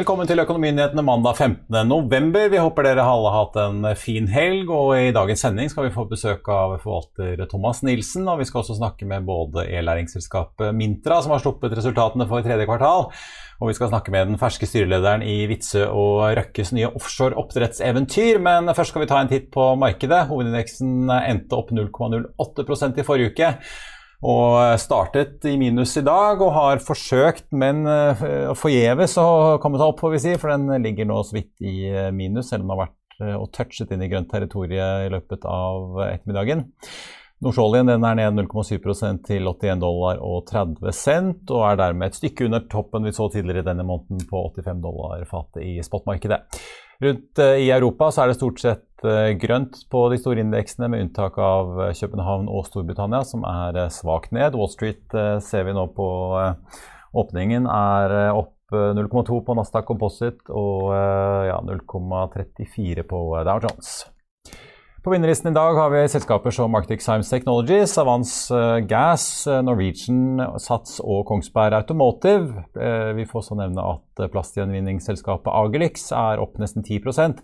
Velkommen til Økonominyhetene mandag 15. november. Vi håper dere alle har hatt en fin helg. og I dagens sending skal vi få besøk av forvalter Thomas Nilsen. og Vi skal også snakke med både e-læringsselskapet Mintra, som har sluppet resultatene for tredje kvartal. Og vi skal snakke med den ferske styrelederen i Witzøe og Røkkes nye offshore oppdrettseventyr. Men først skal vi ta en titt på markedet. Hovedindeksen endte opp 0,08% i forrige uke og startet i minus i dag og har forsøkt, men uh, forgjeves å komme seg opp, får vi si, for den ligger nå så vidt i eh, minus, selv om den har vært og touchet inn i grønt territorium i løpet av ettermiddagen. Nordsjøoljen er ned 0,7% til 81 dollar og 30 cent, og er dermed et stykke under toppen vi så tidligere denne måneden på 85 dollar fatet i spotmarkedet. Rundt i Europa så er det stort sett Eh, grønt på de store indeksene, med unntak av eh, København og Storbritannia, som er eh, svakt ned. Wall Street ser vi nå på åpningen er opp 0,2 på Nasdaq Composite og ja, 0,34 på Dow Jones. På vinnerlisten i dag har vi selskaper som Arctic Science Technologies, Avance eh, Gas, eh, Norwegian, Sats og Kongsberg Automotive. Eh, vi får også nevne at plastgjenvinningsselskapet Agelix er opp nesten 10%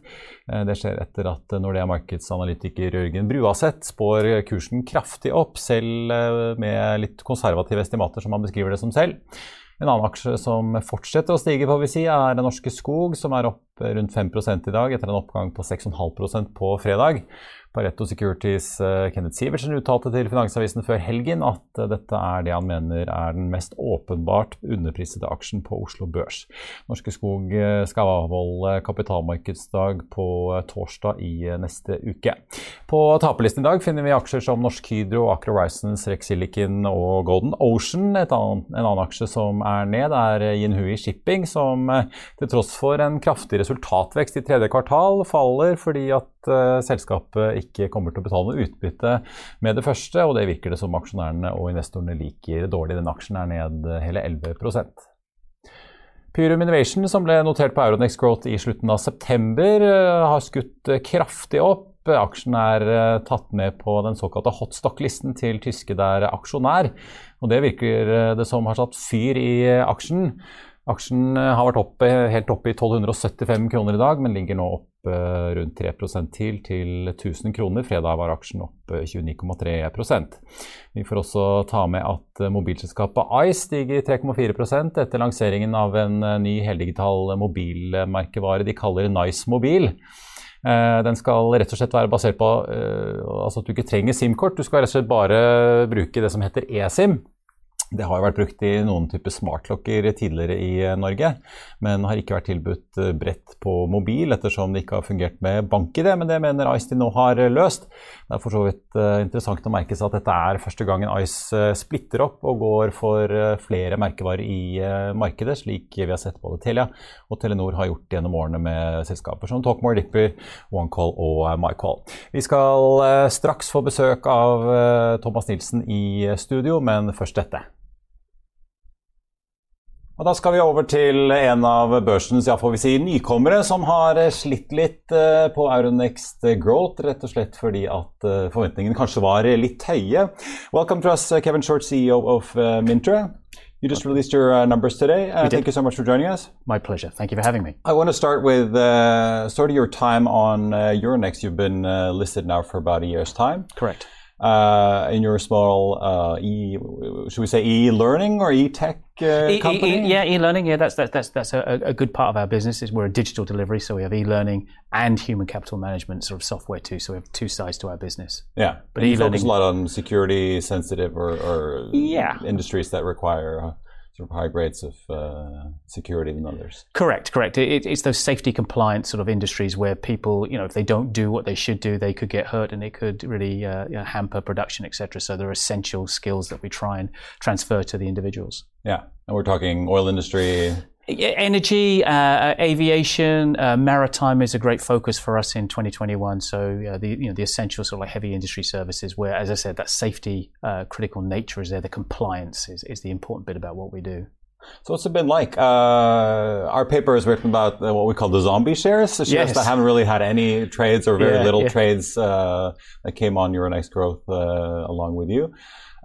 Det skjer etter at Nordea markedsanalytiker Jørgen Bruaseth spår kursen kraftig opp, selv med litt konservative estimater, som han beskriver det som selv. En annen aksje som fortsetter å stige, får vi si, er Norske Skog, som er opp rundt 5% i dag, etter en oppgang på 6,5% på fredag. Pareto Securities uh, Kenneth Sivertsen uttalte til Finansavisen før helgen at uh, dette er det han mener er den mest åpenbart underprisede aksjen på Oslo Børs. Norske Skog uh, skal avholde kapitalmarkedsdag på torsdag i neste uke. På taperlisten i dag finner vi aksjer som Norsk Hydro, Aker Horizons, Rex Silicon og Golden Ocean. Annen, en annen aksje som er ned, er Yinhui Shipping, som til tross for en kraftig resultatvekst i tredje kvartal faller fordi at selskapet ikke kommer til å betale noe utbytte med det første, og det virker det som aksjonærene og investorene liker dårlig. Den aksjen er ned hele 11% Pyrum Innovation, som ble notert på Euronex Growth i slutten av september, eh, har skutt kraftig opp. Aksjen er eh, tatt med på den såkalte hotstock-listen til tyske der aksjonær. Og det virker eh, det som har satt fyr i aksjen. Aksjen har vært oppe, helt oppe i 1275 kroner i dag, men ligger nå opp Eh, rundt 3% til til 1000 kroner. Fredag var aksjen opp 29,3% Vi får også ta med at eh, mobilselskapet Ice stiger 3,4% etter lanseringen av en eh, ny heldigital mobilmerkevare de kaller Nice Mobil. Den skal rett og slett være basert på altså at du ikke trenger SIM-kort. Du skal rett og slett bare bruke det som heter eSIM. Det har vært brukt i noen typer smartklokker tidligere i eh, Norge, men har ikke vært tilbudt eh, bredt på mobil ettersom det ikke har fungert med bank-ID. Men det mener Ice de nå har eh, løst. Det er for så vidt interessant å merke seg at dette er første gangen Ice splitter opp og går for flere merkevarer i markedet, slik vi har sett både Telia og Telenor har gjort gjennom årene med selskaper som Talkmore, Dipper, OneCall og MyCall. Vi skal straks få besøk av Thomas Nilsen i studio, men først dette. Og Da skal vi over til en av børsens ja, får vi si, nykommere som har slitt litt uh, på Euronext Growth, rett og slett fordi at uh, forventningene kanskje var litt høye. Welcome to us, uh, Kevin Short, CEO of Mintra. You just released your uh, numbers today. Uh, thank you so much for joining us. My pleasure. Thank you for having me. I want to start with uh, sort of your time on Euronext. You've been listed now for about a year's time. Correct. In your small uh, e, should we say e-learning or e-tech uh, e- company? E- yeah, e-learning. Yeah, that's that's that's that's a, a, good part of our business. Is we're a digital delivery, so we have e-learning and human capital management sort of software too. So we have two sides to our business. Yeah, but e-learning focus a lot on security sensitive or, or yeah industries that require. Sort of high grades of uh, security than others. Correct, correct. It, it's those safety compliant sort of industries where people, you know, if they don't do what they should do, they could get hurt and it could really uh, you know, hamper production, etc. So they're essential skills that we try and transfer to the individuals. Yeah, and we're talking oil industry. Energy, uh, aviation, uh, maritime is a great focus for us in 2021. So uh, the you know the essential sort of like heavy industry services, where as I said, that safety uh, critical nature is there. The compliance is, is the important bit about what we do. So what's it been like? Uh, our paper is written about what we call the zombie shares, the shares yes. that haven't really had any trades or very yeah, little yeah. trades uh, that came on Euronext Growth along with you.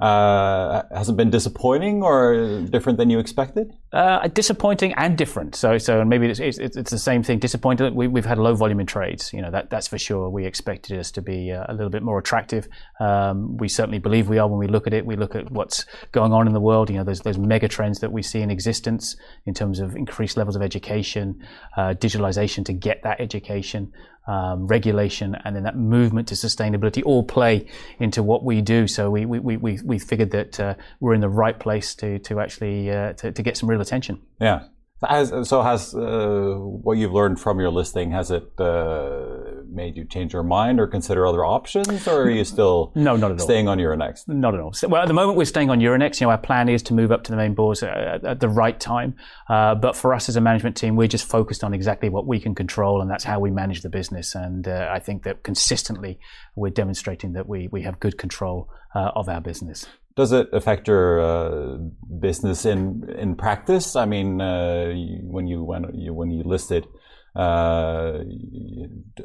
Uh, has it been disappointing or different than you expected? Uh, disappointing and different. So, so maybe it's, it's, it's the same thing. Disappointing. We, have had low volume in trades. You know that that's for sure. We expected us to be uh, a little bit more attractive. Um, we certainly believe we are when we look at it. We look at what's going on in the world. You know, there's those mega trends that we see in existence in terms of increased levels of education, uh, digitalization to get that education um, regulation and then that movement to sustainability all play into what we do. So we we we we figured that uh, we're in the right place to to actually uh, to, to get some real attention. Yeah. Has, so has uh, what you've learned from your listing has it uh, made you change your mind or consider other options, or are you still no, not at staying all. on Euronext? Not at all. So, well, at the moment we're staying on Euronext. You know, our plan is to move up to the main boards at, at the right time. Uh, but for us as a management team, we're just focused on exactly what we can control, and that's how we manage the business. And uh, I think that consistently we're demonstrating that we we have good control uh, of our business. Does it affect your uh, business in in practice? I mean, uh, when you when you when you listed I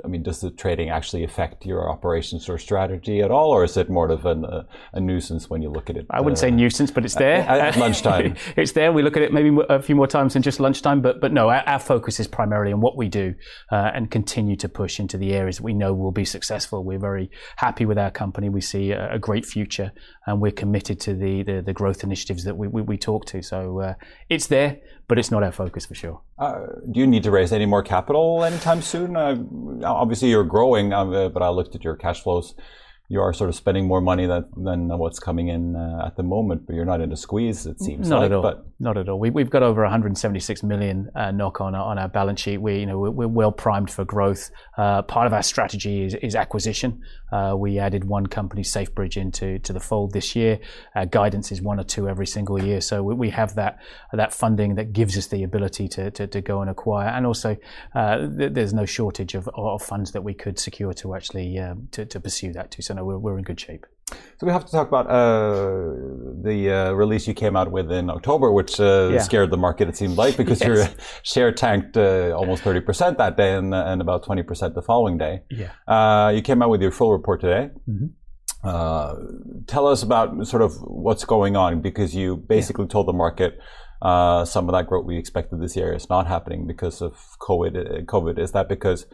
mean, does the trading actually affect your operations or strategy at all, or is it more of an, a, a, nuisance when you look at it? I wouldn't uh, say nuisance, but it's there at, at lunchtime. it's there. We look at it maybe a few more times than just lunchtime, but but no, our, our focus is primarily on what we do uh, and continue to push into the areas that we know will be successful. We're very happy with our company. We see a, a great future, and we're committed to the the, the growth initiatives that we, we, we talk to. So uh, it's there, but it's not our focus for sure. Uh, do you need to raise any more capital? anytime soon? Uh, obviously, you're growing, uh, but I looked at your cash flows you are sort of spending more money than, than what's coming in uh, at the moment, but you're not in a squeeze, it seems not like. At all. But not at all. We, have got over 176 million uh, NOK on, on our balance sheet. We, you know, we're, we're well primed for growth. Uh, part of our strategy is, is acquisition. Uh, we added one company, SafeBridge, into to the fold this year. Our guidance is one or two every single year. So we, we have that that funding that gives us the ability to, to, to go and acquire. And also, uh, th- there's no shortage of, of funds that we could secure to actually um, to, to pursue that too. So no, we're, we're in good shape. So we have to talk about uh, the uh, release you came out with in October, which uh, yeah. scared the market. It seemed like because yes. your share tanked uh, almost thirty percent that day and, and about twenty percent the following day. Yeah. Uh, you came out with your full report today. Mm-hmm. Uh, tell us about sort of what's going on because you basically yeah. told the market. some of that growth we expected this year is not happening because of COVID. COVID is that because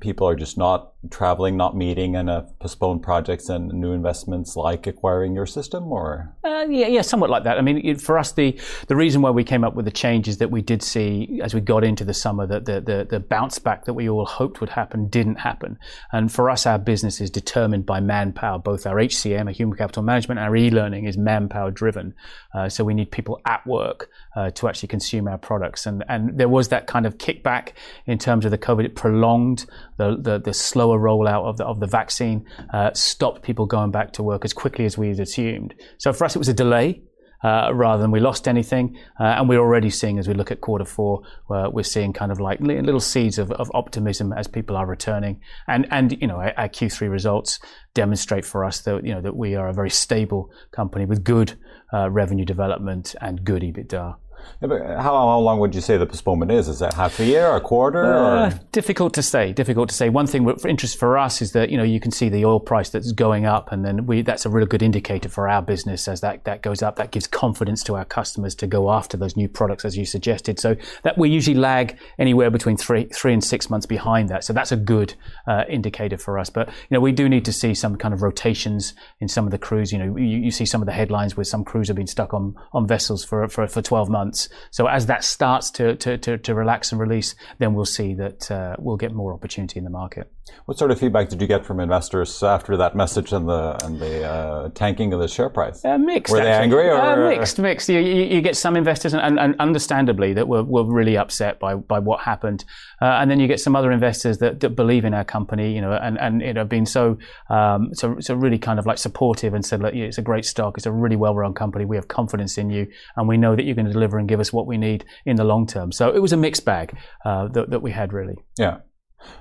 people are just not traveling, not meeting, and uh, postpone projects and new investments like acquiring your system, or uh, yeah, yeah, somewhat like that. I mean, it, for us, the the reason why we came up with the change is that we did see as we got into the summer that the, the the bounce back that we all hoped would happen didn't happen, and for us, our business is determined by manpower. Both our HCM, our human capital management, our e-learning is manpower driven. Uh, so we need people at work uh, to actually consume our products, and and there was that kind of kickback in terms of the COVID. It prolonged the, the, the slower rollout of the, of the vaccine uh, stopped people going back to work as quickly as we had assumed. So for us, it was a delay. Uh, rather than we lost anything. Uh, and we're already seeing, as we look at quarter four, uh, we're seeing kind of like little seeds of, of, optimism as people are returning. And, and you know, our, our, Q3 results demonstrate for us that, you know, that we are a very stable company with good uh, revenue development and good EBITDA. How, how, long would you say the postponement is? Is that half a year, a quarter? Uh, difficult to say. Difficult to say. One thing of interest for us is that you know you can see the oil price that's going up, and then we that's a really good indicator for our business as that that goes up. That gives confidence to our customers to go after those new products, as you suggested. So that we usually lag anywhere between three three and six months behind that. So that's a good uh, indicator for us. But you know we do need to see some kind of rotations in some of the crews. You know you, you see some of the headlines where some crews have been stuck on on vessels for for, for 12 months months. So as that starts to, to, to, to relax and release, then we'll see that uh, we'll get more opportunity in the market. What sort of feedback did you get from investors after that message and the and the uh, tanking of the share price? Uh, mixed. Were they angry? Or? Uh, mixed, mixed. You, you, you, get some investors, and, and, and, understandably, that were, were really upset by, by what happened, uh, and then you get some other investors that, that, believe in our company, you know, and and you know, been so um, so so really kind of like supportive and said, look, it's a great stock, it's a really well run company, we have confidence in you, and we know that you're going to deliver and give us what we need in the long term. So it was a mixed bag uh, that, that we had really. Yeah.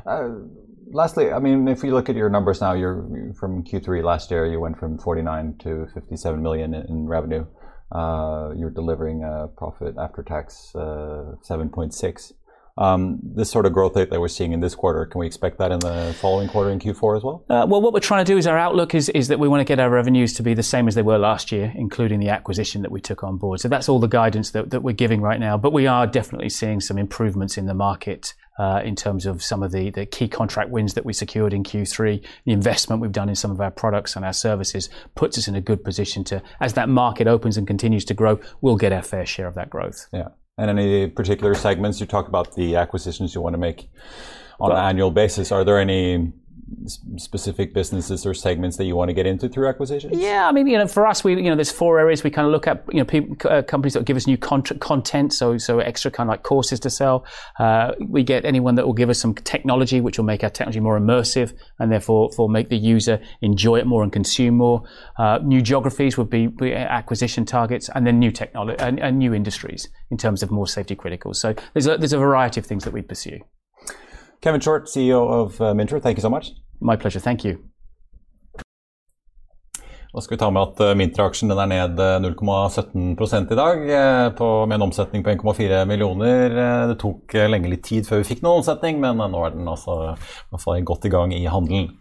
Uh, lastly, I mean, if you look at your numbers now, you're from Q3 last year, you went from 49 to 57 million in revenue. Uh, you're delivering a profit after tax uh, 7.6. Um, this sort of growth rate that we're seeing in this quarter, can we expect that in the following quarter in Q4 as well? Uh, well, what we're trying to do is our outlook is, is that we want to get our revenues to be the same as they were last year, including the acquisition that we took on board. So that's all the guidance that, that we're giving right now. But we are definitely seeing some improvements in the market uh, in terms of some of the, the key contract wins that we secured in Q3. The investment we've done in some of our products and our services puts us in a good position to, as that market opens and continues to grow, we'll get our fair share of that growth. Yeah. And any particular segments? You talk about the acquisitions you want to make on an annual basis. Are there any specific businesses or segments that you want to get into through acquisitions? Yeah, I mean, you know, for us, we you know, there's four areas we kind of look at. You know, people, uh, companies that give us new content, so so extra kind of like courses to sell. Uh, we get anyone that will give us some technology, which will make our technology more immersive, and therefore for make the user enjoy it more and consume more. Uh, new geographies would be, acquisition targets, and then new technology and, and new industries in terms of more safety critical. So there's a, there's a variety of things that we pursue. Kevin Short, CEO of uh, Mintra, thank you so much. My pleasure. Thank you. Da skal vi ta med at eh, Mintra-aksjen er ned 0,17 eh, i dag, eh, på, med en omsetning på 1,4 millioner. Det tok lenge litt tid før vi fikk noen omsetning, men nå er den altså, altså godt i gang i handelen.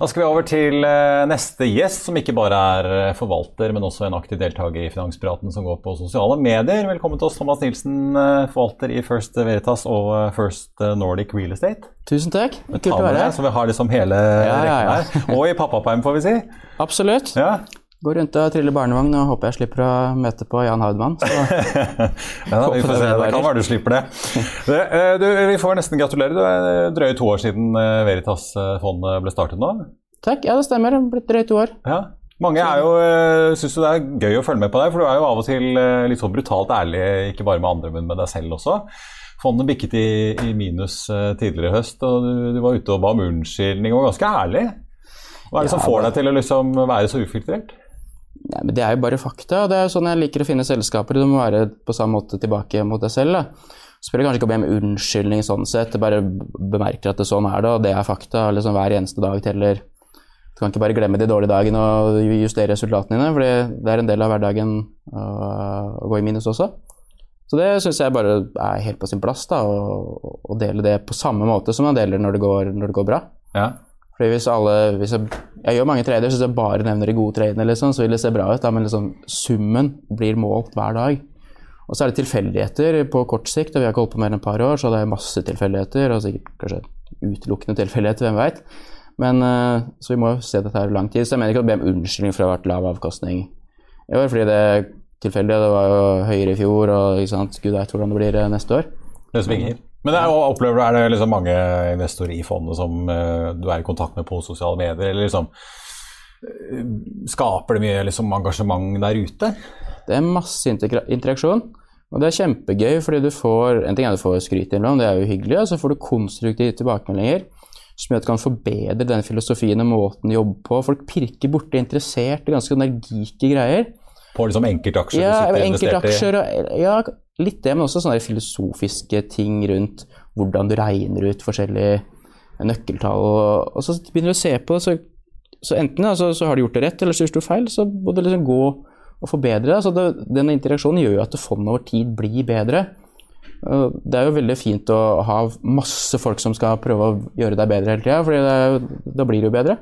Da skal vi over til neste gjest, som ikke bare er forvalter, men også en aktiv deltaker i Finanspiraten som går på sosiale medier. Velkommen til oss, Thomas Nilsen, forvalter i First Veritas og First Nordic Real Estate. Tusen takk. Kult å være her. Så vi har liksom hele ja, rekken ja, ja. her. Og i pappaperm, får vi si. Absolutt. Ja. Går rundt og triller barnevogn og håper jeg slipper å møte på Jan Haudmann. ja, vi får se. Det kan være du slipper det. Eh, du, vi får nesten gratulere. Det er drøye to år siden eh, Veritas-fondet ble startet nå. Takk. Ja, det stemmer. Det er blitt drøye to år. Ja. Mange er jo, eh, syns det er gøy å følge med på deg, for du er jo av og til litt sånn brutalt ærlig, ikke bare med andre, men med deg selv også. Fondet bikket i, i minus tidligere i høst, og du, du, var ute og ba om unnskyldning og var ganske ærlig. Hva er det som får deg til å liksom være så ufiltrert? Nei, men Det er jo bare fakta. og Det er jo sånn jeg liker å finne selskaper. Du må være på samme måte tilbake mot deg selv. da. Spør kanskje ikke om med unnskyldning sånn sett, jeg bare bemerker at det sånn er det, og det er fakta. liksom Hver eneste dag teller. Du kan ikke bare glemme de dårlige dagene og justere resultatene dine, for det er en del av hverdagen å gå i minus også. Så det syns jeg bare er helt på sin plass, da, å, dele det på samme måte som man deler når det går, når det går bra. Ja. Fordi hvis alle hvis jeg, jeg, gjør mange trader, så hvis jeg bare nevner de gode tradene, liksom, så vil det se bra ut. Da, men liksom, summen blir målt hver dag. Og så er det tilfeldigheter på kort sikt, og vi har ikke holdt på mer enn et par år, så det er masse tilfeldigheter, og sikkert kanskje utelukkende tilfeldigheter, hvem veit. Men uh, Så vi må se dette her i lang tid. Så jeg mener ikke å be om unnskyldning for å ha vært lav avkastning i år, fordi det er tilfeldig. Det var jo høyere i fjor, og ikke sant, gud veit hvordan det blir eh, neste år. Det svinger. Men er, opplever du, er det liksom mange investorer i fondet som uh, du er i kontakt med på sosiale medier? eller liksom uh, Skaper det mye liksom, engasjement der ute? Det er masse interaksjon. Og det er kjempegøy, fordi du får en ting er du får skryt innimellom, det er jo hyggelig, og så får du konstruktive tilbakemeldinger som gjør at du kan forbedre den filosofien og måten du jobber på. Folk pirker borti interessert i ganske energike greier. På liksom enkeltaksjer ja, du sitter enkeltaksjer, investert i? Ja, litt det, men også sånne filosofiske ting rundt hvordan du regner ut forskjellige nøkkeltall. Og, og så begynner du å se på det, så, så enten altså, så, har du gjort det rett, eller så gjør du feil. Så må du liksom gå og forbedre det. Så det, denne interaksjonen gjør jo at fondet over tid blir bedre. Det er jo veldig fint å ha masse folk som skal prøve å gjøre deg bedre hele tida, for da blir du bedre.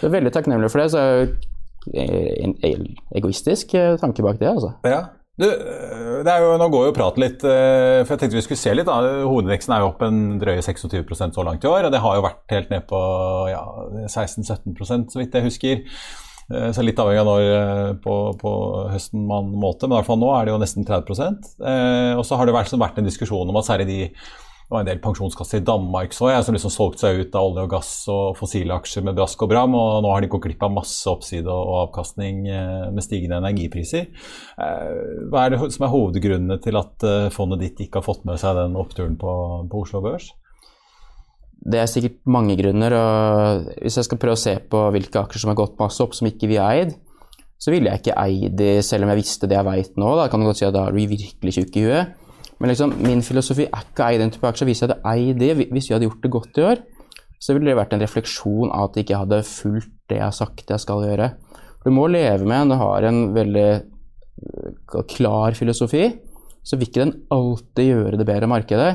Du er veldig takknemlig for det. så det en egoistisk tanke bak det. altså. Ja. Du, jo, nå går jo praten litt, eh, for jeg tenkte vi skulle se litt. da, Hovedveksten er jo opp en drøye 26% så langt i år. Og det har jo vært helt ned på ja, 16-17% så vidt jeg husker. Eh, så litt avhengig av når eh, på, på, høsten man målte, men i hvert fall nå er det jo nesten 30% Og så har det vært, vært en diskusjon om at særlig de det var en del pensjonskasser i Danmark så jeg, som liksom solgte seg ut av olje og gass og fossile aksjer med brask og bram. Og nå har de gått glipp av masse oppside og avkastning eh, med stigende energipriser. Eh, hva er det som er hovedgrunnene til at eh, fondet ditt ikke har fått med seg den oppturen på, på Oslo Børs? Det er sikkert mange grunner. og Hvis jeg skal prøve å se på hvilke aksjer som har gått masse opp som ikke vi har eid, så ville jeg ikke eid de selv om jeg visste det jeg veit nå. Da kan du godt si at da er du virkelig tjukk i huet. Men liksom, min filosofi er ikke å eie den type aksjer. Hvis jeg hadde eid det, hvis vi hadde gjort det godt i år, så ville det vært en refleksjon av at jeg ikke hadde fulgt det jeg har sagt jeg skal gjøre. Du må leve med Du har en veldig øh, klar filosofi, så vil ikke den alltid gjøre det bedre markedet.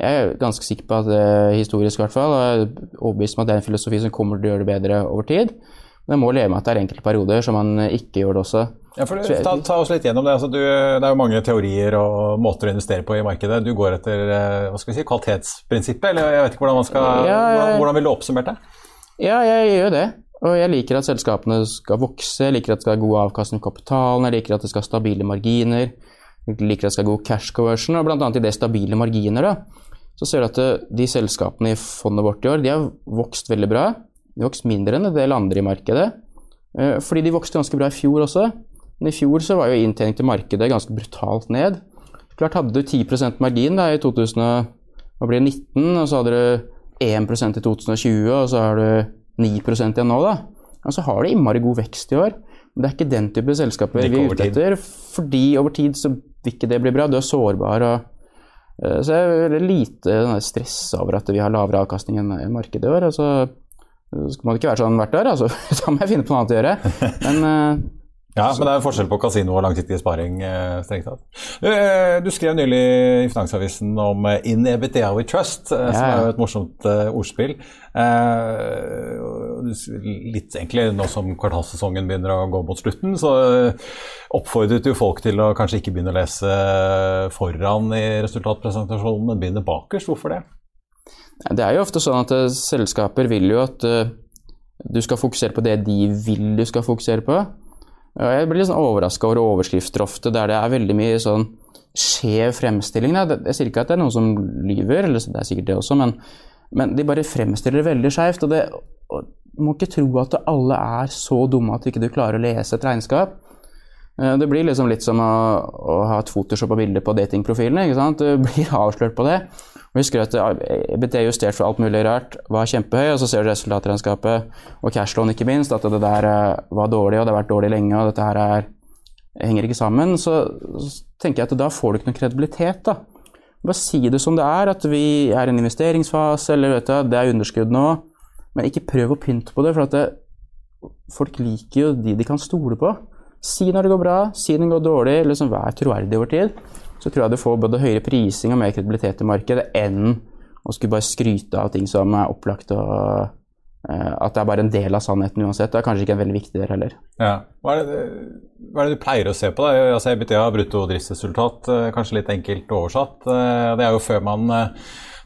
Jeg er ganske sikker på at det, historisk i hvert fall, er overbevist om at det er en filosofi som kommer til å gjøre det bedre over tid. Men jeg må leve med at det er enkelte perioder som man ikke gjør det også. Ja, for ta, ta, oss litt gjennom Det altså, du, det er jo mange teorier og måter å investere på i markedet. Du går etter eh, hva skal vi si, kvalitetsprinsippet, eller jeg vet ikke hvordan man skal, ja, hvordan, hvordan vil du oppsummert det? Ja, jeg gjør det. Og jeg liker at selskapene skal vokse, jeg liker at det skal ha god avkastning på kapitalen, jeg liker at det skal ha stabile marginer, jeg liker at det skal ha god cash conversion, og bl.a. i det stabile marginer, da, så ser du at eh, de selskapene i fondet vårt i år, de har vokst veldig bra. De har vokst mindre enn en del andre i markedet, eh, fordi de vokste ganske bra i fjor også. Men i fjor så var jo inntjening til markedet ganske brutalt ned. Klart Hadde du 10% margin da, i 2019, og så hadde du 1% i 2020, og så har du 9% igjen nå, da. Og så har du innmari god vekst i år. Men det er ikke den type selskaper vi er ute etter. Fordi over tid så vil ikke det bli bra. Du er sårbar. og eh, så jeg er lite stress over at vi har lavere avkastning enn markedet i år. Altså, så må man ikke være sånn hvert år, altså. Da må jeg finne på noe annet å gjøre. Men eh, ja, men det er forskjell på kasino og langsiktig sparing. Eh, strengt tatt. Du, eh, du, skrev nylig i Finansavisen om eh, 'In EBITDA We Trust', ja, ja. som er jo et morsomt ordspill. Litt egentlig nå som kvartalssesongen begynner å gå mot slutten, så oppfordret jo folk til å kanskje ikke begynne å lese foran i resultatpresentasjonen, men begynne bakerst. Hvorfor det? Det er jo ofte sånn at selskaper vil jo at du skal fokusere på det de vil du skal fokusere på. Jeg blir litt sånn overraska over overskrifter ofte der det er veldig mye sånn skjev fremstilling. Jeg sier ikke at det er noen som lyver, eller det er sikkert det også, men, men de bare fremstiller det veldig skjevt. Og, og du må ikke tro at alle er så dumme at du ikke klarer å lese et regnskap. Eh, det blir liksom litt som å, å ha et Photoshop på bilder på datingprofilene. ikke sant? Du blir avslørt på det. Og husker at EBT er justert for alt mulig rart, var kjempehøy, og så ser du resultatregnskapet og cashlån ikke minst, at det der eh, var dårlig, og det har vært dårlig lenge, og dette her er, henger ikke sammen. Så, så, tenker jeg at da får du ikke noe kredibilitet, da. Bare si det som det er, at vi er i en investeringsfase, eller vet du, det er underskudd nå. Men ikke prøv å pynte på det, for det, folk liker jo de de kan stole på. Si når det går bra, si når det går dårlig, liksom vær troverdig over tid så tror jeg du får både høyere prising og mer kredibilitet i markedet enn å skulle bare skryte av ting som er opplagt og uh, at det er bare en del av sannheten uansett. Det er kanskje ikke en veldig viktig del heller. Ja. Hva, er det, hva, er det, du pleier å se på? da? Altså, EBITDA, brutto driftsresultat, eh, kanskje litt enkelt oversatt. Eh, det er jo før man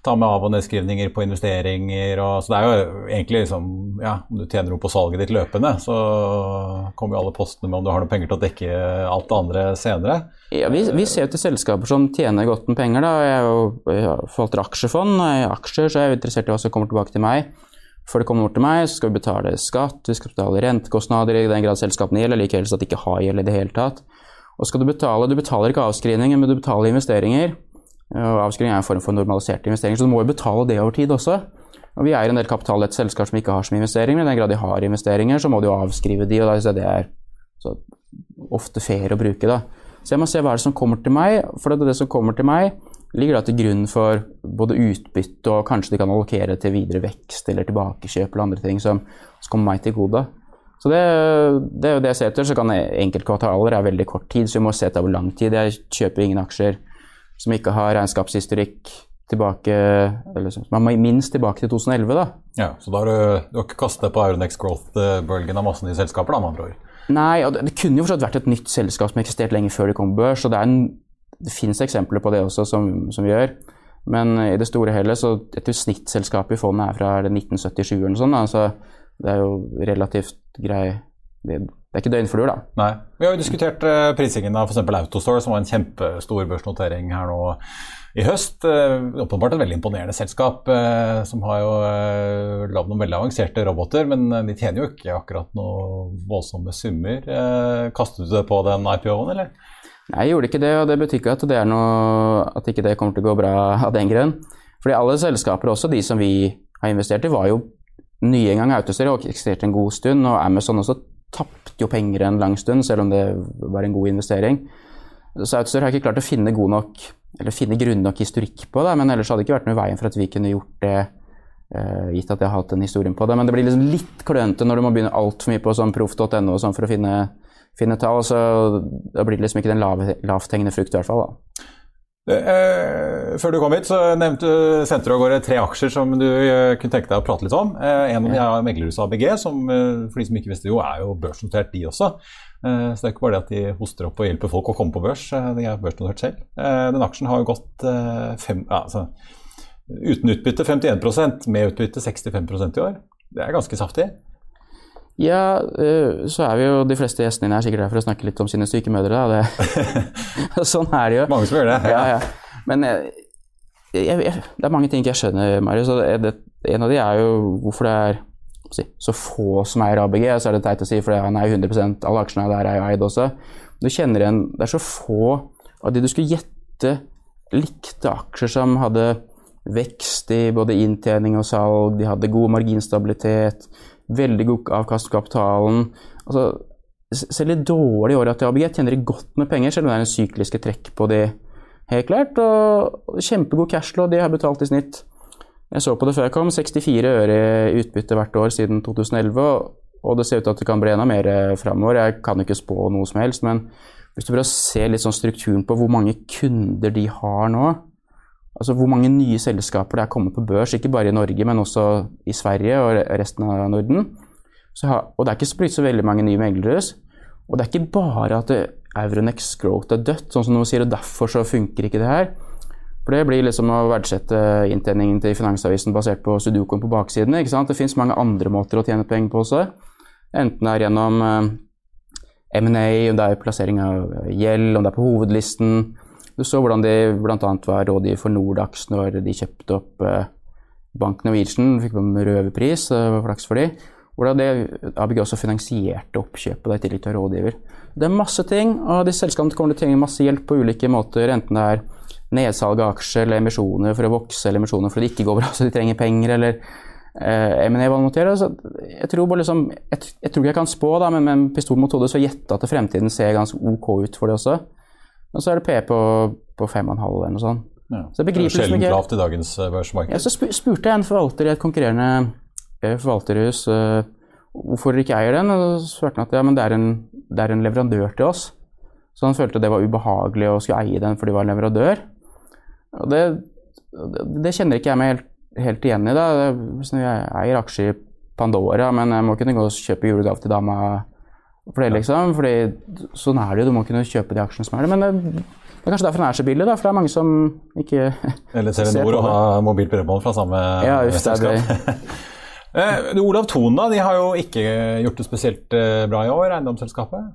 ta med av- og nedskrivninger på investeringer. Og, så det er jo egentlig liksom Ja, om du tjener noe på salget ditt løpende, så kommer jo alle postene med om du har noen penger til å dekke alt det andre senere. Ja, vi, vi ser jo til selskaper som tjener godt med penger. da, Jeg, jo, forvalter aksjefond, i aksjer, så er jeg er interessert i hva som kommer tilbake til meg. Før det kommer bort til meg, så skal vi betale skatt, vi skal betale rentekostnader i den grad selskapene gjelder, like helst at de ikke har gjeld i det hele tatt. Og skal du betale, du betaler ikke avskrivninger, men du betaler investeringer. Og avskrivning er en form for normaliserte investeringer, så du må jo betale det over tid også. Og vi er en del kapitallette selskap som ikke har så mye investeringer, men i den grad de har investeringer, så må de jo avskrive de, og det er ofte fair å bruke. da. Så jeg må se hva er det som kommer til meg, for det, det som kommer til meg, ligger da til grunn for både utbytte og kanskje de kan allokere til videre vekst eller tilbakekjøp eller andre ting som, som kommer meg til gode. Så det, det, er jo det jeg ser etter. Så kan enkeltkvartaler er veldig kort tid, så vi må se etter hvor lang tid. Jeg kjøper ingen aksjer som ikke har regnskapshistorikk tilbake eller som er minst tilbake til 2011. da. Ja, Så da har du, du har ikke kastet på Euronex Growth-bølgen av masse nye selskaper? da, med andre ord? Nei, og det, det kunne jo fortsatt vært et nytt selskap som eksisterte lenge før det kom børs. og Det, en, det finnes eksempler på det også, som, som, vi gjør. Men i det store hele så et snittselskap i fondet er fra 1977 eller noe sånt. Da, så det er jo relativt grei det er ikke døgnfluer, da. Nei. Vi har jo diskutert uh, prisingen av f.eks. Autostore, som var en kjempestor børsnotering her nå i høst. Uh, åpenbart et veldig imponerende selskap, uh, som har jo lagd noen veldig avanserte roboter, men de tjener jo ikke akkurat noen voldsomme summer. kastet du det på den IPO-en, eller? Nei, jeg gjorde ikke det, og det betyr ikke at det er noe, at ikke det kommer til å gå bra av den grunn. Fordi alle selskaper, også de som vi har investert i, var jo nye en gang. Autostore og eksisterte en god stund, og Amazon også tapte jo penger en lang stund, selv om det var en god investering. Så Outstore har ikke klart å finne god nok, eller finne grunn nok historikk på det, men ellers hadde det ikke vært noe i veien for at vi kunne gjort det, uh, gitt at jeg har hatt den historien på det. Men det blir liksom litt klønete når du må begynne altfor mye på sånn proff.no sånn for å finne, finne tall. Så da blir det liksom ikke den lav, lavthengende frukt i hvert fall. da. Eh, før du kom hit, så nevnte, sendte du av gårde tre aksjer som du eh, kunne tenke deg å prate litt om. Eh, en av dem er meglerhuset ABG, som for de som ikke visste jo, er jo børsnotert, de også. Så det er ikke bare det at de hoster opp og hjelper folk å komme på børs, de er børsnotert selv. den aksjen har jo gått fem, altså, uten utbytte 51% med utbytte 65% i år. Det er ganske saftig. Ja, uh, så er vi jo de fleste gjestene dine er sikkert her for å snakke litt om sine syke mødre. Sånn er det jo. Mange som gjør det. Ja, ja. Men jeg, jeg, jeg, det er mange ting jeg skjønner, Marius. En av de er jo hvorfor det er si, så få som eier ABG. Så er det teit å si, for han er jo 100 alle aksjene der er jo eid også. Du kjenner igjen Det er så få av de du skulle gjette likte aksjer som hadde vekst i både inntjening og salg, de hadde god marginstabilitet Veldig god avkast på kapitalen. Altså, selv i dårlige år til ABG tjener de godt med penger, selv om det er en sykliske trekk på de, helt klart. Og kjempegod cashflow, de har betalt i snitt. Jeg så på det før jeg kom, 64 øre i utbytte hvert år siden 2011. Og det ser ut til at det kan bli enda mer eh, framover. Jeg kan ikke spå noe som helst, men hvis du prøver å se litt sånn strukturen på hvor mange kunder de har nå, Altså hvor mange nye selskaper det er kommet på børs, ikke bare i Norge, men også i Sverige og resten av Norden. Har, og det er ikke blitt så veldig mange nye meglere. Og det er ikke bare at Euronex Growth er dødt, sånn som noen sier, og derfor så funker ikke det her. For det blir liksom å verdsette inntjeningen til Finansavisen basert på sudokoen på baksiden. ikke sant? Det fins mange andre måter å tjene penger på også. Enten det er gjennom eh, M&A, om det er plassering av gjeld, om det er på hovedlisten, du så hvordan de bl.a. var rådgiver for Nordax når de kjøpte opp eh, Bank Norwegian, fikk en røverpris, det var flaks for de. Hvordan det, ABG også finansierte oppkjøpet i tillegg til rådgiver. Det er masse ting, og de selskapene kommer til å trenge masse hjelp på ulike måter. Enten det er nedsalg av aksjer eller emisjoner for å vokse, eller emisjoner fordi det ikke går bra så de trenger penger, eller eh, M&A gjøre. Jeg tror bare liksom, jeg, jeg, tror ikke jeg kan spå, da, men med en pistol mot hodet så gjette at fremtiden ser ganske ok ut for det også. Og så er det P på, på 5,5 eller noe sånt. Ja. Så jeg begriper er sjelden lavt i dagens eh, børsmarked. Ja, så spurte jeg en forvalter i et konkurrerende eh, forvalterhus uh, hvorfor de ikke eier den. Og så svarte han at ja, men det er, en, det er en leverandør til oss. Så han følte det var ubehagelig å skulle eie den fordi de var en leverandør. Og det, det kjenner ikke jeg meg helt, helt igjen i. da. Jeg eier aksjer i Pandora, men jeg må kunne gå og kjøpe julegave til dama for det, liksom. Fordi sånn er det jo, du må kunne kjøpe de aksjene som er det. Men det, det er kanskje derfor den er så billig, da, for det er mange som ikke Eller Telenor og ha mobilt bredbånd fra samme ja, just selskap. eh, Olav Thon da, de har jo ikke gjort det spesielt eh, bra i år, eiendomsselskapet?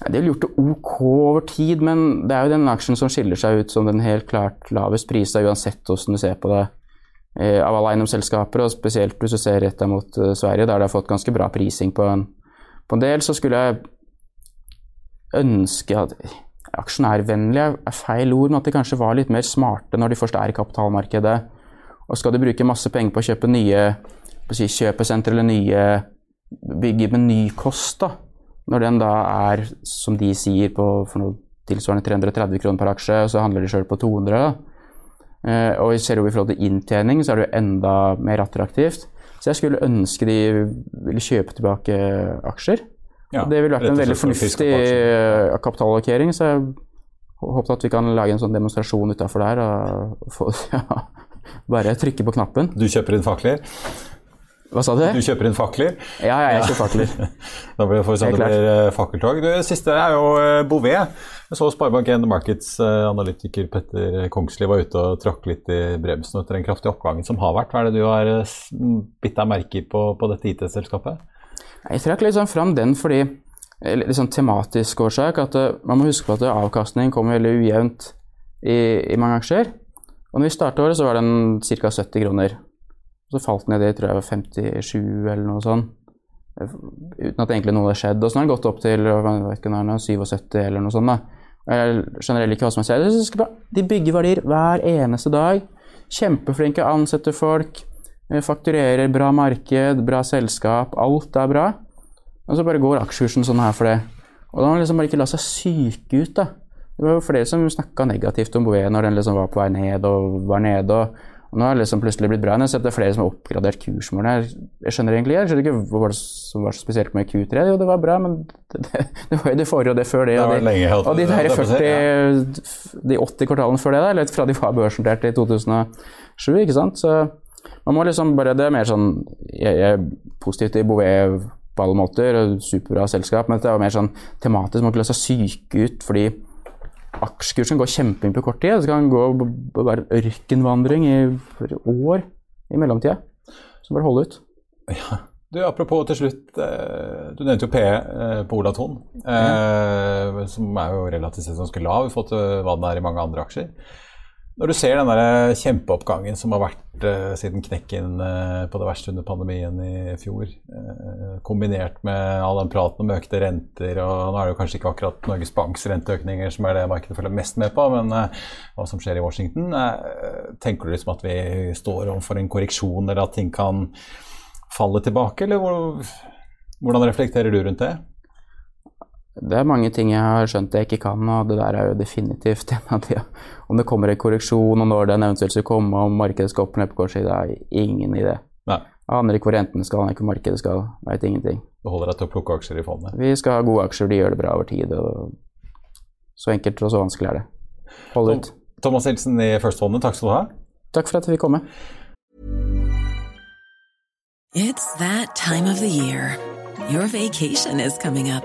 De har gjort det ok over tid, men det er jo den aksjen som skiller seg ut som den helt klart lavest prisa, uansett hvordan du ser på det eh, av alle eiendomsselskaper, og spesielt hvis du ser retta mot uh, Sverige, der de har fått ganske bra prising på en på en del så skulle jeg ønske at aksjonærvennlig er feil ord, men at de kanskje var litt mer smarte når de først er i kapitalmarkedet. Og skal de bruke masse penger på å kjøpe nye si, kjøpesentre eller nye bygge med ny kost, da, når den da er, som de sier, på for noe tilsvarende 330 kroner per aksje, og så handler de sjøl på 200, da. Eh, og ser du i forhold til inntjening, så er det jo enda mer attraktivt. Så jeg skulle ønske de ville kjøpe tilbake aksjer. Ja, det ville vært en veldig fornuftig eh, kapitalallokering. Så jeg håper at vi kan lage en sånn demonstrasjon utafor der og få, ja, bare trykke på knappen. Du kjøper inn fakler? Hva sa du? Du kjøper inn fakler? Ja, ja jeg kjøper fakler. da blir det, det blir eh, fakkeltog. Det siste er jo eh, Bouvet. Jeg så Sparebank1 Markets-analytiker eh, Petter Kongsli var ute og tråkk litt i bremsen etter den kraftige oppgangen som har vært. Hva er det du har bitt deg merke i på, på dette IT-selskapet? Jeg trakk litt sånn fram den fordi litt sånn tematisk årsak. At man må huske på at avkastning kommer veldig ujevnt i, i mange aksjer. Og når vi starta året, så var den ca. 70 kroner. Og så falt den ned i tror jeg var 57 eller noe sånt. Uten at egentlig noe hadde skjedd. Og så har den gått opp til ikke, 77 eller noe sånt. da. Jeg skjønner ikke hva som er skjedd. De bygger verdier hver eneste dag. Kjempeflinke, ansetter folk. Fakturerer bra marked, bra selskap. Alt er bra. Og så bare går aksjekursen sånn her for det. Og da må man liksom bare ikke la seg syke ut, da. Det var jo flere som snakka negativt om Bouvet når den liksom var på vei ned og var nede. og og nå har det liksom plutselig blitt bra. Jeg har sett det er flere som har oppgradert kursmålene. Jeg skjønner egentlig jeg skjønner ikke hva som var så spesielt med Q3. Jo, det var bra, men det, det, det var jo det forrige og det før det. Og de, og de, der 40, de 80 kvartalene før det, da, eller fra de var børsnotert i 2007. ikke sant? Så man må liksom bare Det er mer sånn Jeg, jeg er positiv til Bouvet på alle måter, og superbra selskap, men det var mer sånn tematisk. Man kan la seg syke ut fordi aksjekursen går kjemping på kort tid. Så kan den gå være ørkenvandring i år i mellomtida. Så bare holde ut. Ja. Du, Apropos til slutt, eh, du nevnte jo PE eh, på Ola Thon, mm. som er jo relativt sett ganske lav i forhold til hva den er i mange andre aksjer. Når du ser den der kjempeoppgangen som har vært uh, siden knekken uh, på det verste under pandemien i fjor, uh, kombinert med all den praten om økte renter og Nå er det jo kanskje ikke akkurat Norges Banks renteøkninger som er det markedet følger mest med på, men hva som skjer i Washington. tenker du liksom at vi står overfor en korreksjon, eller at ting kan falle tilbake, eller hvor, hvordan reflekterer du rundt det? Det er mange ting jeg har skjønt jeg ikke kan, og det der er jo definitivt en av de. Om det kommer en korreksjon, og når den eventuelt skal komme, om markedet skal opp ned på kort sikt, det er ingen idé. Nei. Jeg aner ikke hvor rentene skal, aner ikke hvor markedet skal, veit ingenting. Du holder deg til å plukke aksjer i fondet? Vi skal ha gode aksjer, de gjør det bra over tid. og Så enkelt og så vanskelig er det. Hold ut. Thomas Nilsen i First Fondet, takk skal du ha. Takk for at vi fikk komme. It's that time of the year. Your vacation is coming up.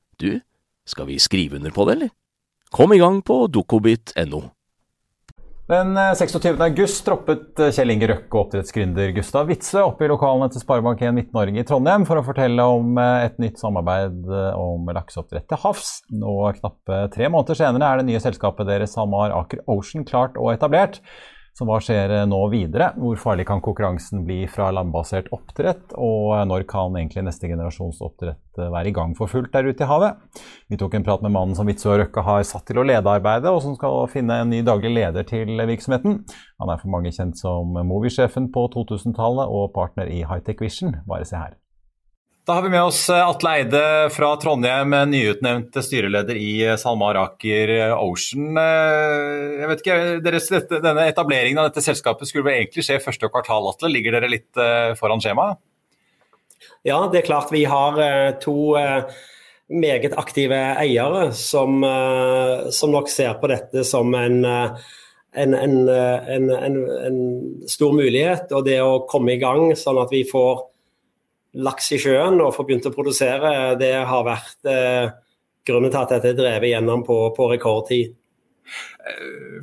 du, skal vi skrive under på det, eller? Kom i gang på dokobit.no. Den 26. Eh, august droppet eh, Kjell Inge Røkke og oppdrettsgründer Gustav Witzøe opp i lokalene til Sparebank1 Midt-Norge i Trondheim for å fortelle om eh, et nytt samarbeid om lakseoppdrett til havs. Nå knappe tre måneder senere er det nye selskapet deres SalMar Aker Ocean klart og etablert. Så hva skjer nå videre? Hvor farlig kan konkurransen bli fra landbasert oppdrett? Og når kan egentlig neste generasjons oppdrett være i gang for fullt der ute i havet? Vi tok en prat med mannen som Witzøe Røkke har satt til å lede arbeidet, og som skal finne en ny daglig leder til virksomheten. Han er for mange kjent som Movi-sjefen på 2000-tallet og partner i Hightech Vision. Bare se her. Da har vi med oss eh, Atle Eide fra Trondheim, nyutnevnt styreleder i eh, SalMar Aker eh, Ocean. Jeg vet ikke, deres, Denne etableringen av dette selskapet skulle vel egentlig skje første kvartal, Atle. Ligger dere litt foran skjemaet? Ja, det er klart vi har to meget aktive eiere som, som nok ser på dette som en en, en, en, en, stor mulighet. Og det å komme i gang sånn at vi får laks i sjøen og få begynt å produsere, det har vært eh, grunnen til at dette er drevet gjennom på, på rekordtid.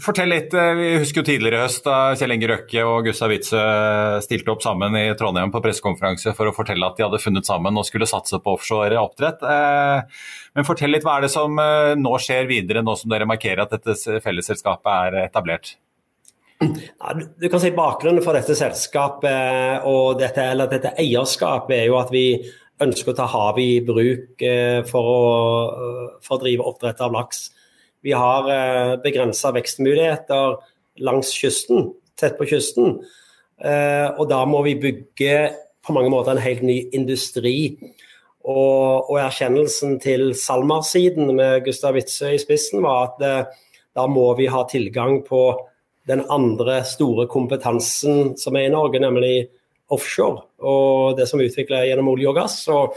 Fortell litt. Eh, vi husker jo tidligere i høst da Kjell Inge Røkke og Gustav Witzøe stilte opp sammen i Trondheim på pressekonferanse for å fortelle at de hadde funnet sammen og skulle satse på offshore oppdrett. Eh, men fortell litt, hva er det som eh, nå skjer videre, nå som dere markerer at dette fellesselskapet er etablert? Ja, du kan si Bakgrunnen for dette selskapet og dette, eller dette eierskapet er jo at vi ønsker å ta havet i bruk for å, for å drive oppdrett av laks. Vi har eh, begrensa vekstmuligheter langs kysten, tett på kysten. Eh, og da må vi bygge på mange måter en helt ny industri. Og, og erkjennelsen til SalMar-siden med Gustav Witzøe i spissen var at eh, da må vi ha tilgang på den andre store kompetansen som er i Norge, nemlig offshore. Og det som er utvikla gjennom olje og gass. Og,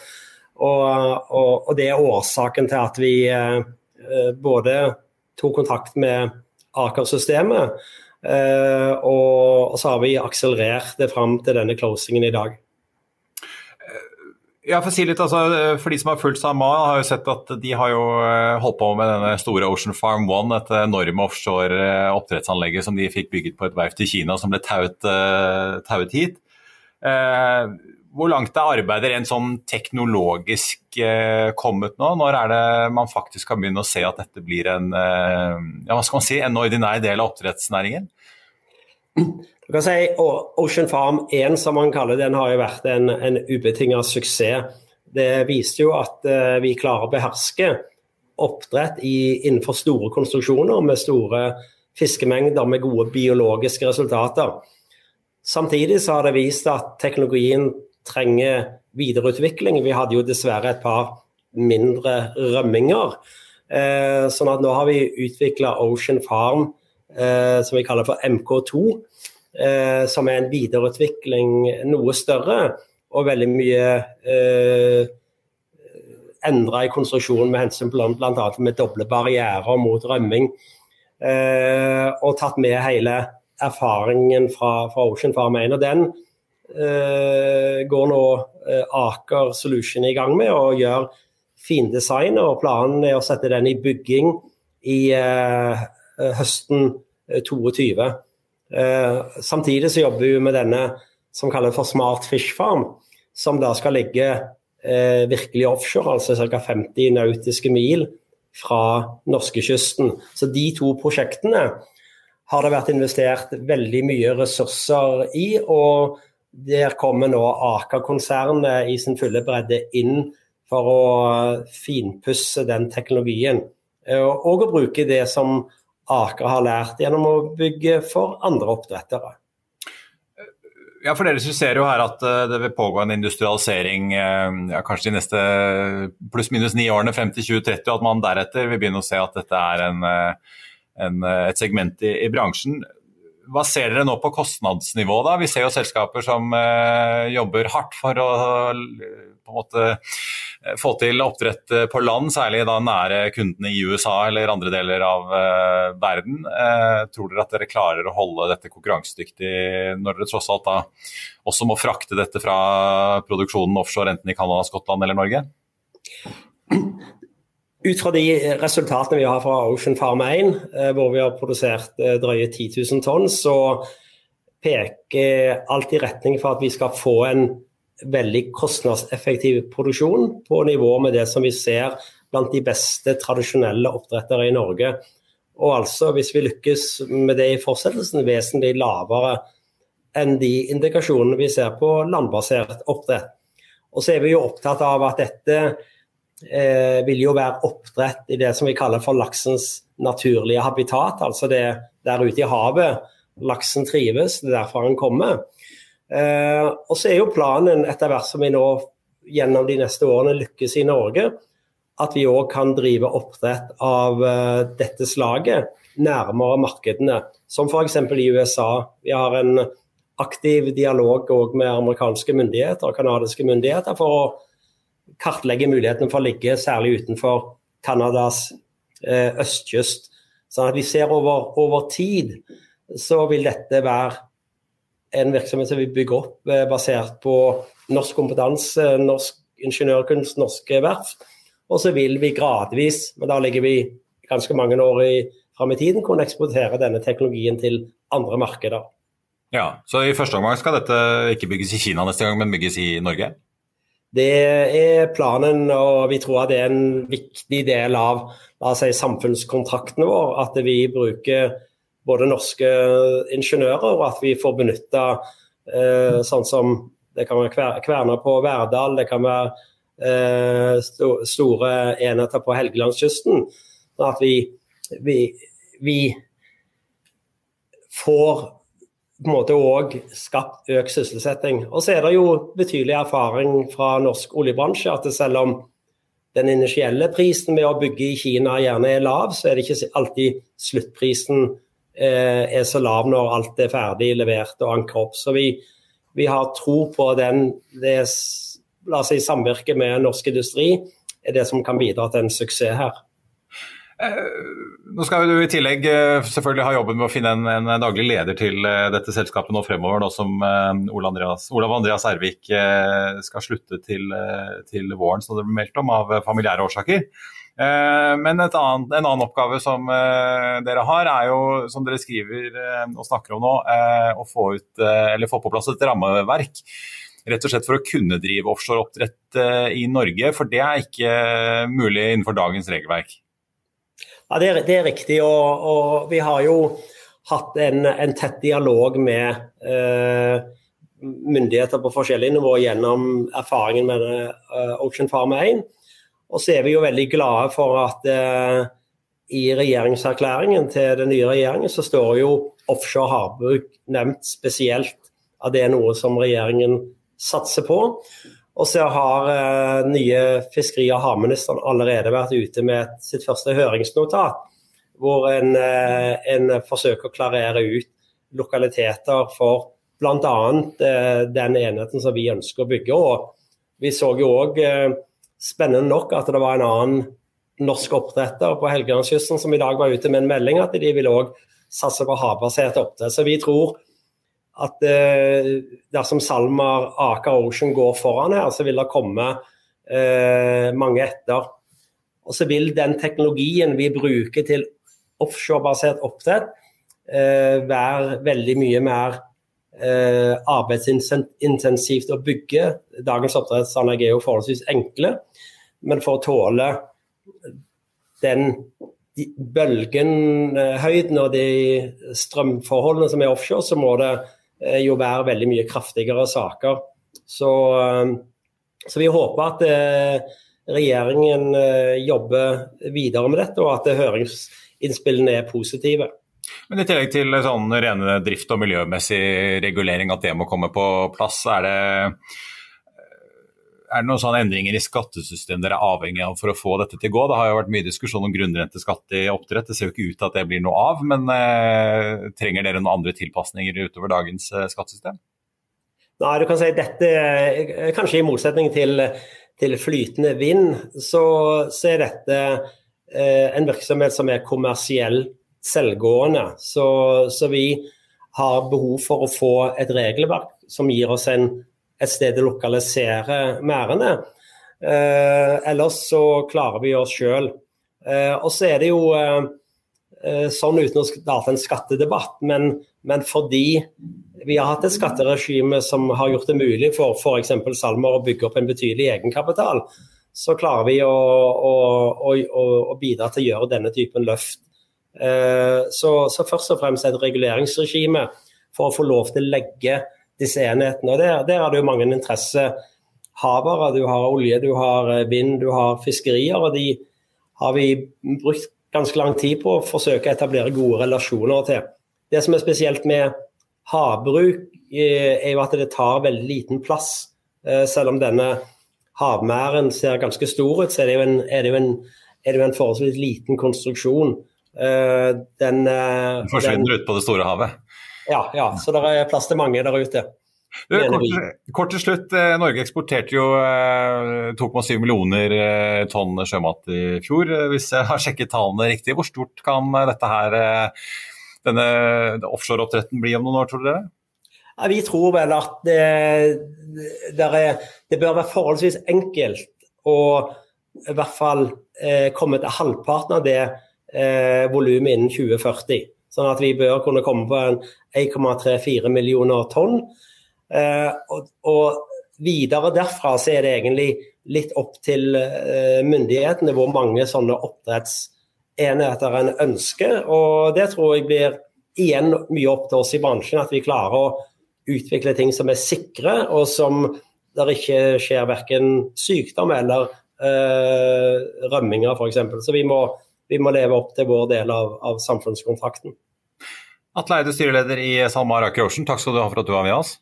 og, og, det er årsaken til at vi Eh, både tok kontakt med Aker-systemet, eh, og så har vi akselerert det fram til denne closingen i dag. Ja, for, si litt, altså, for de som har fulgt SalMar, har jo sett at de har jo eh, holdt på med denne store Ocean Farm One, et enorme offshore oppdrettsanlegget som de fikk bygget på et verft i Kina som ble tauet, tauet hit. Hvor langt er arbeidet rent sånn teknologisk eh, kommet nå? Når er det man faktisk kan begynne å se at dette blir en, eh, ja, hva skal man si, en ordinær del av oppdrettsnæringen? Du kan si Ocean Farm 1, som man kaller den, har jo vært en, en ubetinget suksess. Det viste jo at uh, vi klarer å beherske oppdrett i, innenfor store konstruksjoner med store fiskemengder med gode biologiske resultater. Samtidig så har det vist at teknologien trenger videreutvikling. Vi hadde jo dessverre et par mindre rømminger. Eh, sånn at nå har vi utvikla Ocean Farm, eh, som vi kaller for MK2. Eh, som er en videreutvikling noe større og veldig mye eh, endra i konstruksjonen med hensyn til bl.a. med doble barrierer mot rømming. Eh, og tatt med hele erfaringen fra, fra Ocean Farm 1. Og den eh, går nå eh, Aker Solution i gang med å gjøre findesign, og planen er å sette den i bygging i eh, høsten 22. Eh, samtidig så jobber vi med denne som kalles for Smart Fish Farm, som da skal ligge eh, virkelig offshore, altså ca. 50 nautiske mil fra norskekysten. Så de to prosjektene har det vært investert veldig mye ressurser i. og der kommer nå Aker-konsernet i sin fulle bredde inn for å finpusse den teknologien. Eh, og å bruke det som Aker har lært gjennom å bygge for andre oppdrettere. Ja, for Dere ser jo her at eh, det vil pågå en industrialisering eh, ja, kanskje de neste pluss-minus ni årene frem til 2030, og at man deretter vil begynne å se at dette er en, en, et segment i, i bransjen hva ser dere nå på kostnadsnivå? da? Vi ser jo selskaper som eh, jobber hardt for å en måte eh, få til oppdrett på land, særlig da nære kundene i USA eller andre deler av eh, verden. Eh, tror dere at dere klarer å holde dette konkurransedyktig når dere tross alt da også må frakte dette fra produksjonen offshore enten i Canada, Skottland eller Norge? Ut fra de resultatene vi har fra Ocean Farm 1, eh, hvor vi har produsert eh, drøye 10 000 tonn, så peker alt i retning for at vi skal få en veldig kostnadseffektiv produksjon på nivå med det som vi ser blant de beste tradisjonelle oppdrettere i Norge. Og altså, hvis vi lykkes med det i fortsettelsen, vesentlig lavere enn de indikasjonene vi ser på landbasert oppdrett. Og så er vi jo opptatt av at dette eh, vil jo være oppdrett i det som vi kaller for laksens naturlige habitat, altså det der ute i havet laksen trives, det er derfor han kommer. Eh, og så er jo planen etter hvert som vi nå gjennom de neste årene lykkes i Norge, at vi òg kan drive oppdrett av eh, dette slaget nærmere markedene, som f.eks. i USA. Vi har en aktiv dialog med amerikanske myndigheter og kanadiske myndigheter for å kartlegge mulighetene for å ligge særlig utenfor Canadas eh, østkyst. Sånn at vi ser over, over, tid så vil dette være en virksomhet som vi bygger opp eh, basert på norsk kompetanse, norsk ingeniørkunst, norske verft. Og så vil vi gradvis, men da ligger vi ganske mange år i, fram i tiden, kunne eksportere denne teknologien til andre markeder. Ja, Så i første omgang skal dette ikke bygges i Kina neste gang, men bygges i Norge? Det er planen, og vi tror det er en viktig del av si, samfunnskontrakten vår. At vi bruker både norske ingeniører, og at vi får benytta eh, sånn som det kan være kverner på Verdal, det kan være eh, sto, store enheter på Helgelandskysten. Sånn at vi, vi, vi får på en måte òg skapt økt sysselsetting. Og så er det jo betydelig erfaring fra norsk oljebransje at selv om den initielle prisen med å bygge i Kina gjerne er lav, så er det ikke alltid sluttprisen eh, er så lav når alt er ferdig levert og anker opp. Så vi, vi har tro på den, det la oss si, samvirket med norsk industri er det som kan bidra til en suksess her. Eh, nå skal du i tillegg eh, selvfølgelig ha jobben med å finne en, en daglig leder til eh, dette selskapet nå fremover, nå som Olav Andreas, Olav Andreas Ervik skal slutte til, til, våren, som det ble meldt om, av familiære årsaker. Men annet, en annen oppgave som dere har, er jo, som dere skriver og snakker om nå, å få, ut, få på plass et rammeverk rett og slett for å kunne drive offshoreoppdrett i Norge. For det er ikke mulig innenfor dagens regelverk. Ja, det er, det er riktig. Og, og, vi har jo hatt en, en tett dialog med eh, myndigheter på forskjellige nivå gjennom erfaringen med uh, Ocean Farm 1. Og så er vi jo veldig glade for at uh, i regjeringserklæringen til den nye regjeringen så står jo offshore havbruk nevnt spesielt. At det er noe som regjeringen satser på. Og så har eh, nye fiskeri- og havministeren allerede vært ute med sitt første høringsnotat, hvor en, eh, en forsøker å klarere ut lokaliteter for bl.a. Eh, den enheten som vi ønsker å bygge. Og vi så jo òg, eh, spennende nok, at det var en annen norsk oppdretter på Helgelandskysten som i dag var ute med en melding at de ville òg satse på havbasert oppdrett. Så vi tror at eh, dersom SalMar, Aker Ocean går foran her, så vil det komme eh, mange etter. Og så vil den teknologien vi bruker til offshorebasert oppdrett eh, være veldig mye mer eh, arbeidsintensivt å bygge. Dagens oppdrettsanlegg er jo forholdsvis enkle, men for å tåle den bølgenhøyden og de strømforholdene som er offshore, så må det Eh, jo være veldig mye kraftigere saker. Så, eh, så vi håper at eh, regjeringen jobber videre med dette, og at høringsinnspillene er positive. Men I tillegg til sånn rene drift- og miljømessig regulering, at det må komme på plass, er det er det noen sånne endringer i skattesystemet dere er avhengig av for å få dette til å gå? Det har jo vært mye diskusjon om grunnrenteskatt i oppdrett. Det ser jo ikke ut til at det blir noe av. Men eh, trenger dere noen andre tilpasninger utover dagens eh, skattesystem? Nei, du kan si dette, eh, Kanskje i motsetning til, til flytende vind, så, så er dette eh, en virksomhet som er kommersiell selvgående. Så, så vi har behov for å få et regelverk som gir oss en et sted å lokalisere merdene. Eh, ellers så klarer vi oss sjøl. Eh, og så er det jo eh, eh, sånn uten å starte en skattedebatt, men, men, fordi vi har hatt et skatteregime som har gjort det mulig for f.eks. Salmer å bygge opp en betydelig egenkapital, så klarer vi å, å, å, å bidra til å gjøre denne typen løft. Eh, så, så først og fremst et reguleringsregime for å få lov til å legge disse enhetene. Og Der, der er det jo mange interessehavere. Du har olje, du har eh, vind, du har fiskerier. og De har vi brukt ganske lang tid på å forsøke å etablere gode relasjoner til. Det som er spesielt med havbruk, eh, er jo at det tar veldig liten plass. Eh, selv om denne havmæren ser ganske stor ut, så er det jo en, er det jo en, er det jo en forholdsvis liten konstruksjon. Den, den forsvinner ut på det store havet? Ja, ja, så det er plass til mange der ute. Kort, kort, til slutt, eh, Norge eksporterte jo 2,7 eh, millioner eh, tonn sjømat i fjor, hvis jeg har sjekket tallene riktig. Hvor stort kan dette her, denne offshoreoppdretten bli om noen år, tror dere? Ja, vi tror vel at det, er, det, bør være forholdsvis enkelt å i hvert fall eh, komme til halvparten av det eh, volumet innen 2040. Sånn at vi bør kunne komme på en 1,34 millioner tonn. Eh, og, og, videre derfra så er det egentlig litt opp til eh, myndighetene hvor mange sånne oppdrettsenheter en ønsker. Og det tror jeg blir igjen mye opp til oss i bransjen, at vi klarer å utvikle ting som er sikre, og som der ikke skjer verken sykdom eller eh, rømminger f.eks. Så vi må, vi må, leve opp til vår del av, av samfunnskontrakten. Atle Eide, styreleder i SalMar Aker Ocean, takk skal du ha for at du var med oss.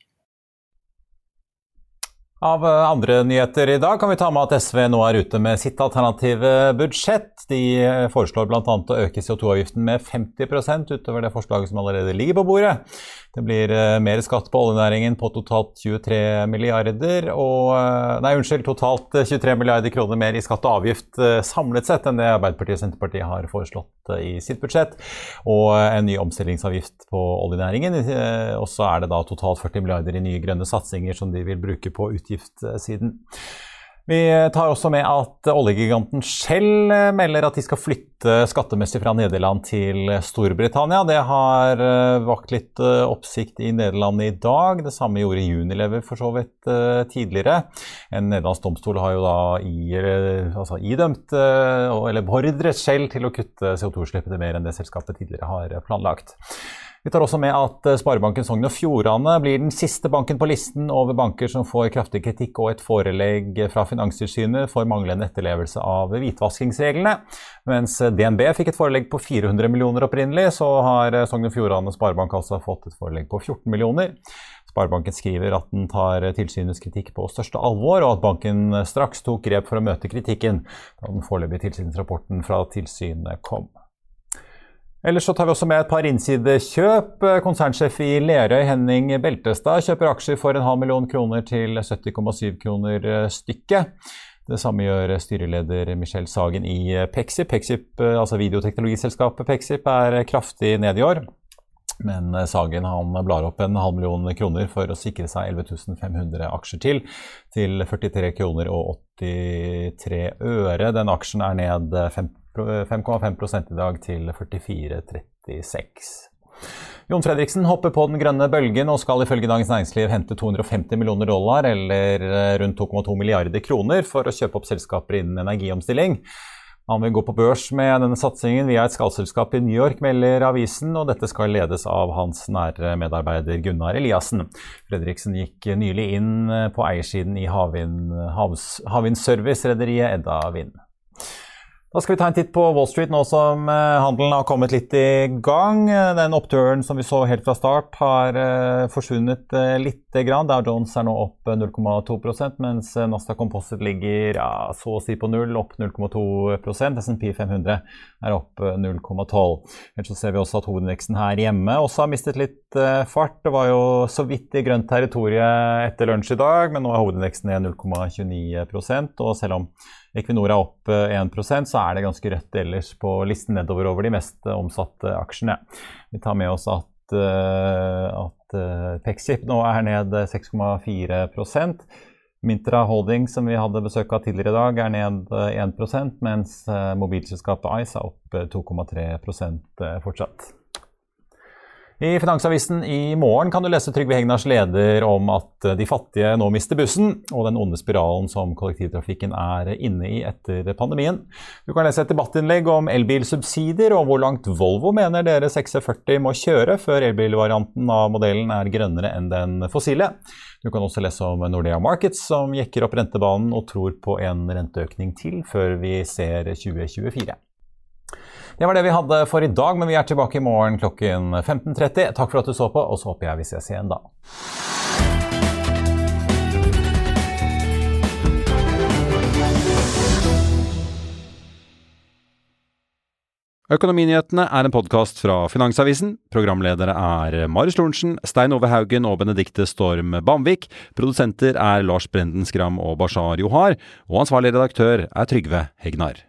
Av eh, andre nyheter i dag kan vi ta med at SV nå er ute med sitt alternative budsjett. De eh, foreslår bl.a. å øke CO2-avgiften med 50% utover det forslaget som allerede ligger på bordet. Det blir eh, mer skatt på oljenæringen på totalt 23 milliarder og Nei, unnskyld, totalt 23 milliarder kroner mer i skatt og avgift samlet sett enn det Arbeiderpartiet og Senterpartiet har foreslått i sitt budsjett. Og en ny omstillingsavgift på oljenæringen. Og så er det da totalt 40 milliarder i nye grønne satsinger som de vil bruke på utgiftssiden. Vi tar også med at oljegiganten Shell melder at de skal flytte skattemessig fra Nederland til Storbritannia. Det har eh, vakt litt eh, oppsikt i Nederland i dag. Det samme gjorde Unilever for så vidt eh, tidligere. En nederlandsk domstol har jo da i, altså idømt, eller beordret Shell til å kutte CO2-utslippene mer enn det selskapet tidligere har planlagt. Vi tar også med at eh, Sparebanken Sogn og Fjordane blir den siste banken på listen over banker som får kraftig kritikk og et forelegg fra Finanstilsynet for manglende etterlevelse av hvitvaskingsreglene. Mens DNB fikk et forelegg på 400 millioner opprinnelig, så har eh, Sogn og Fjordane Sparebank altså fått et forelegg på 14 millioner. Sparebanken skriver at den tar tilsynets kritikk på største alvor, og at banken straks tok grep for å møte kritikken da den foreløpige tilsynsrapporten fra tilsynet kom. Ellers så tar vi også med et par innsidekjøp. Konsernsjef i Lerøy, Henning Beltestad, kjøper aksjer for en halv million kroner til 70,7 kroner stykket. Det samme gjør styreleder Michel Sagen i Pexip. Pexip, altså videoteknologiselskapet Pexip er kraftig ned i år. Men Sagen han blar opp en halv million kroner for å sikre seg 11 500 aksjer til, til 43 kroner og 83 øre. Den aksjen er ned 50 5,5 i dag til 44,36. Jon Fredriksen hopper på den grønne bølgen og skal ifølge Dagens Næringsliv hente 250 millioner dollar, eller eh, rundt 2,2 milliarder kroner, for å kjøpe opp selskaper innen energiomstilling. Han vil gå på børs med denne satsingen via et skallselskap i New York, melder avisen, og dette skal ledes av hans nære medarbeider Gunnar Eliassen. Fredriksen gikk nylig inn på eiersiden i havvindservice-rederiet Edda Vind. Da skal vi ta en titt på Wall Street nå som eh, handelen har kommet litt i gang. Den oppturen som vi så helt fra start har eh, forsvunnet lite grann. Dow Jones er nå opp 0,2% mens Nasdaq Composite ligger ja, så å si på null, opp 0,2% SMP 500 er opp 0,12 Ellers så ser vi også at hovedindeksen her hjemme også har mistet litt fart. Det var jo så vidt i grønt territorium etter lunsj i dag, men nå er hovedindeksen ned 0,29% og selv om Equinor er opp 1 eh, så er det ganske rødt ellers på listen nedover over de mest eh, omsatte aksjene. Vi tar med oss at, eh, at Pexip nå er ned 6,4% Mintra Holding, som vi hadde besøk av tidligere i dag, er ned 1% mens mobilselskapet Ice er opp 2,3% fortsatt. I Finansavisen i morgen kan du lese Trygve Hegnars leder om at de fattige nå mister bussen, og den onde spiralen som kollektivtrafikken er inne i etter pandemien. Du kan lese et debattinnlegg om elbilsubsidier, og hvor langt Volvo mener dere XC40 må kjøre før elbilvarianten av modellen er grønnere enn den fossile. Du kan også lese om Nordea Markets, som jekker opp rentebanen og tror på en renteøkning til før vi ser 2024. Det var det vi hadde for i dag, men vi er tilbake i morgen klokken 15.30. Takk for at du så på, og så håper jeg vi ses igjen da. Økonominyhetene er en podkast fra Finansavisen. Programledere er Marius Lorentzen, Stein Ove Haugen og Benedikte Storm Bamvik. Produsenter er Lars Brenden Skram og Bashar Johar. Og ansvarlig redaktør er Trygve Hegnar.